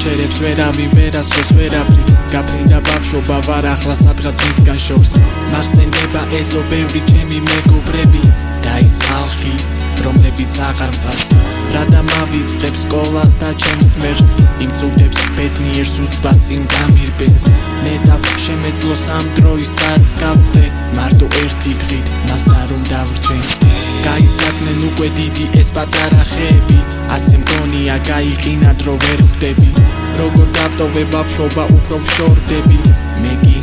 წერებს ვერავი ვერასდროს ვერაფრით გაფრინდა ბავშვობა ვარ ახლა სადღაც მისგან შორს მახსენდება ეზო ბევრი ჩემი მეგობრები. და ის ხალხი რომლებიც აღარ მყავს. რა დამავიწყებ სკოლას და ჩემს მერს. იმ წუთებს ბედნიერს უცბაცინ გამირბენს. მე დავშემეძლოს ამ დროისაც გავწდე. მარტო ერთი დღით მას დარომ დავრჩენ გაიზარდნენ უკვე დიდი ეს პატარა ხეები გაიყინა დრო ვერ ხვდები. როგორ დატოვე ბავშვობა უფრო ვშორდები მე კი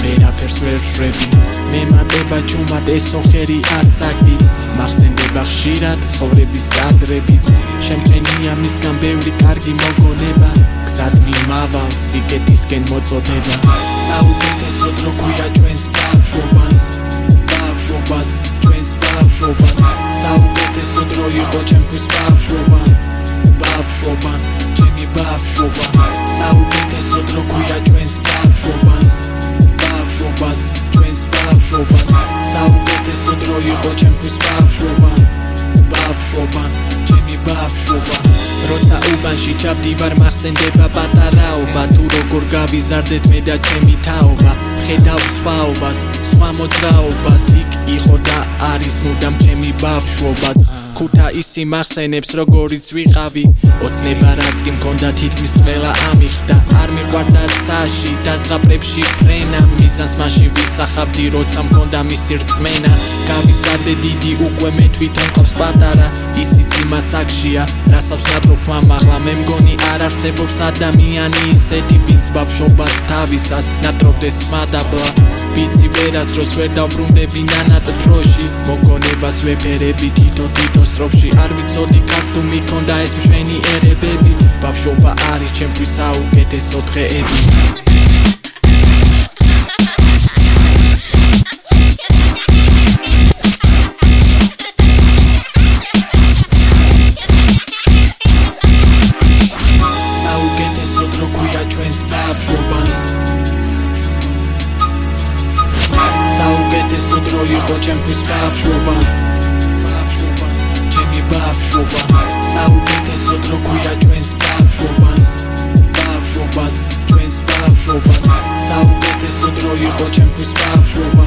ვერაფერს ვერ შვები მე მატება ჩუმად ეს ოხერი ასაკიც. მახსენდება ხშირად ცხოვრების კადრებიც. შემჩენია მისგან ბევრი კარგი მოგონება. გზად მიმავალ სიკეთისკენ მოწოდება. საუკეთესო დრო ქვია ჩვენს ბავშვობას. ბავშვობას ჩვენს ბავშვობას. საუკეთესო დრო იყო ჩემთვის ბავშვობა ბავშვობა ჩემი ბავშვობა საუკეთესო დრო ქვია ჩვენს ბავშვობას ბავშვობას ჩვენს ბავშვობას. საუკეთესო დრო იყო ჩემთვის ბავშვობა ბავშვობა ჩემი ბავშვობა როცა უბანში ჩავდივარ მახსენდება პატარაობა. თუ როგორ გავიზარდეთ მე და ჩემი თაობა ხედავ სხვაობას სხვა მოძრაობას. იქ იყო და არის მუდამ ჩემი ბავშვობაც ხუთა ისი მახსენებს როგორიც ვიყავი ოცნება რაც კი მქონდა თითქმის ყველა ამიხდა. არ მიყვარდა საში და ზღაპრებში ფრენა. მიზანს მაშინ ვისახავდი როცა მქონდა მისი რწმენა. გავიზარდე დიდი უკვე მე თვითონ ყავს პატარა. ისიც იმას აქშია რასაც ნატროფ მამაღლა. მე მგონი არ არსებობს ადამიანი ისეთი ვინც ბავშვობას თავისას ნატროფდეს მადაბლა ვიცი ვერასდროს ვერ დავბრუნდები ნანატ დროში. მოგონებას ვეფერები თითო თითო სტროფში. არ ვიცოდი ქართ თუ მიქონდა ეს მშვენი ერებები. ბავშვობა არის ჩემთვის საუკეთესო დღეები იყო ჩემთვის ბავშვობა. ბავშვობა ჩემი ბავშვობა. საუკეთესო დრო ქვია ჩვენს ბავშვობას. ბავშვობას ჩვენს ბავშვობას. საუკეთესო დრო იყო ჩემთვის ბავშვობა.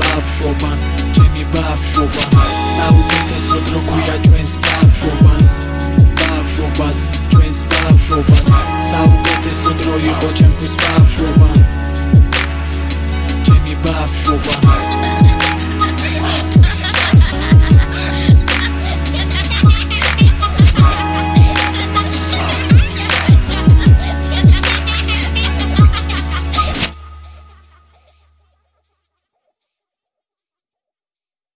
ბავშვობა ჩემი ბავშვობა. საუკეთესო დრო ქვია ჩვენს ბავშვობას. ბავშვობას ჩვენს ბავშვობას. საუკეთესო დრო იყო ჩემთვის ბავშვობა. ჩემი ბავშვობა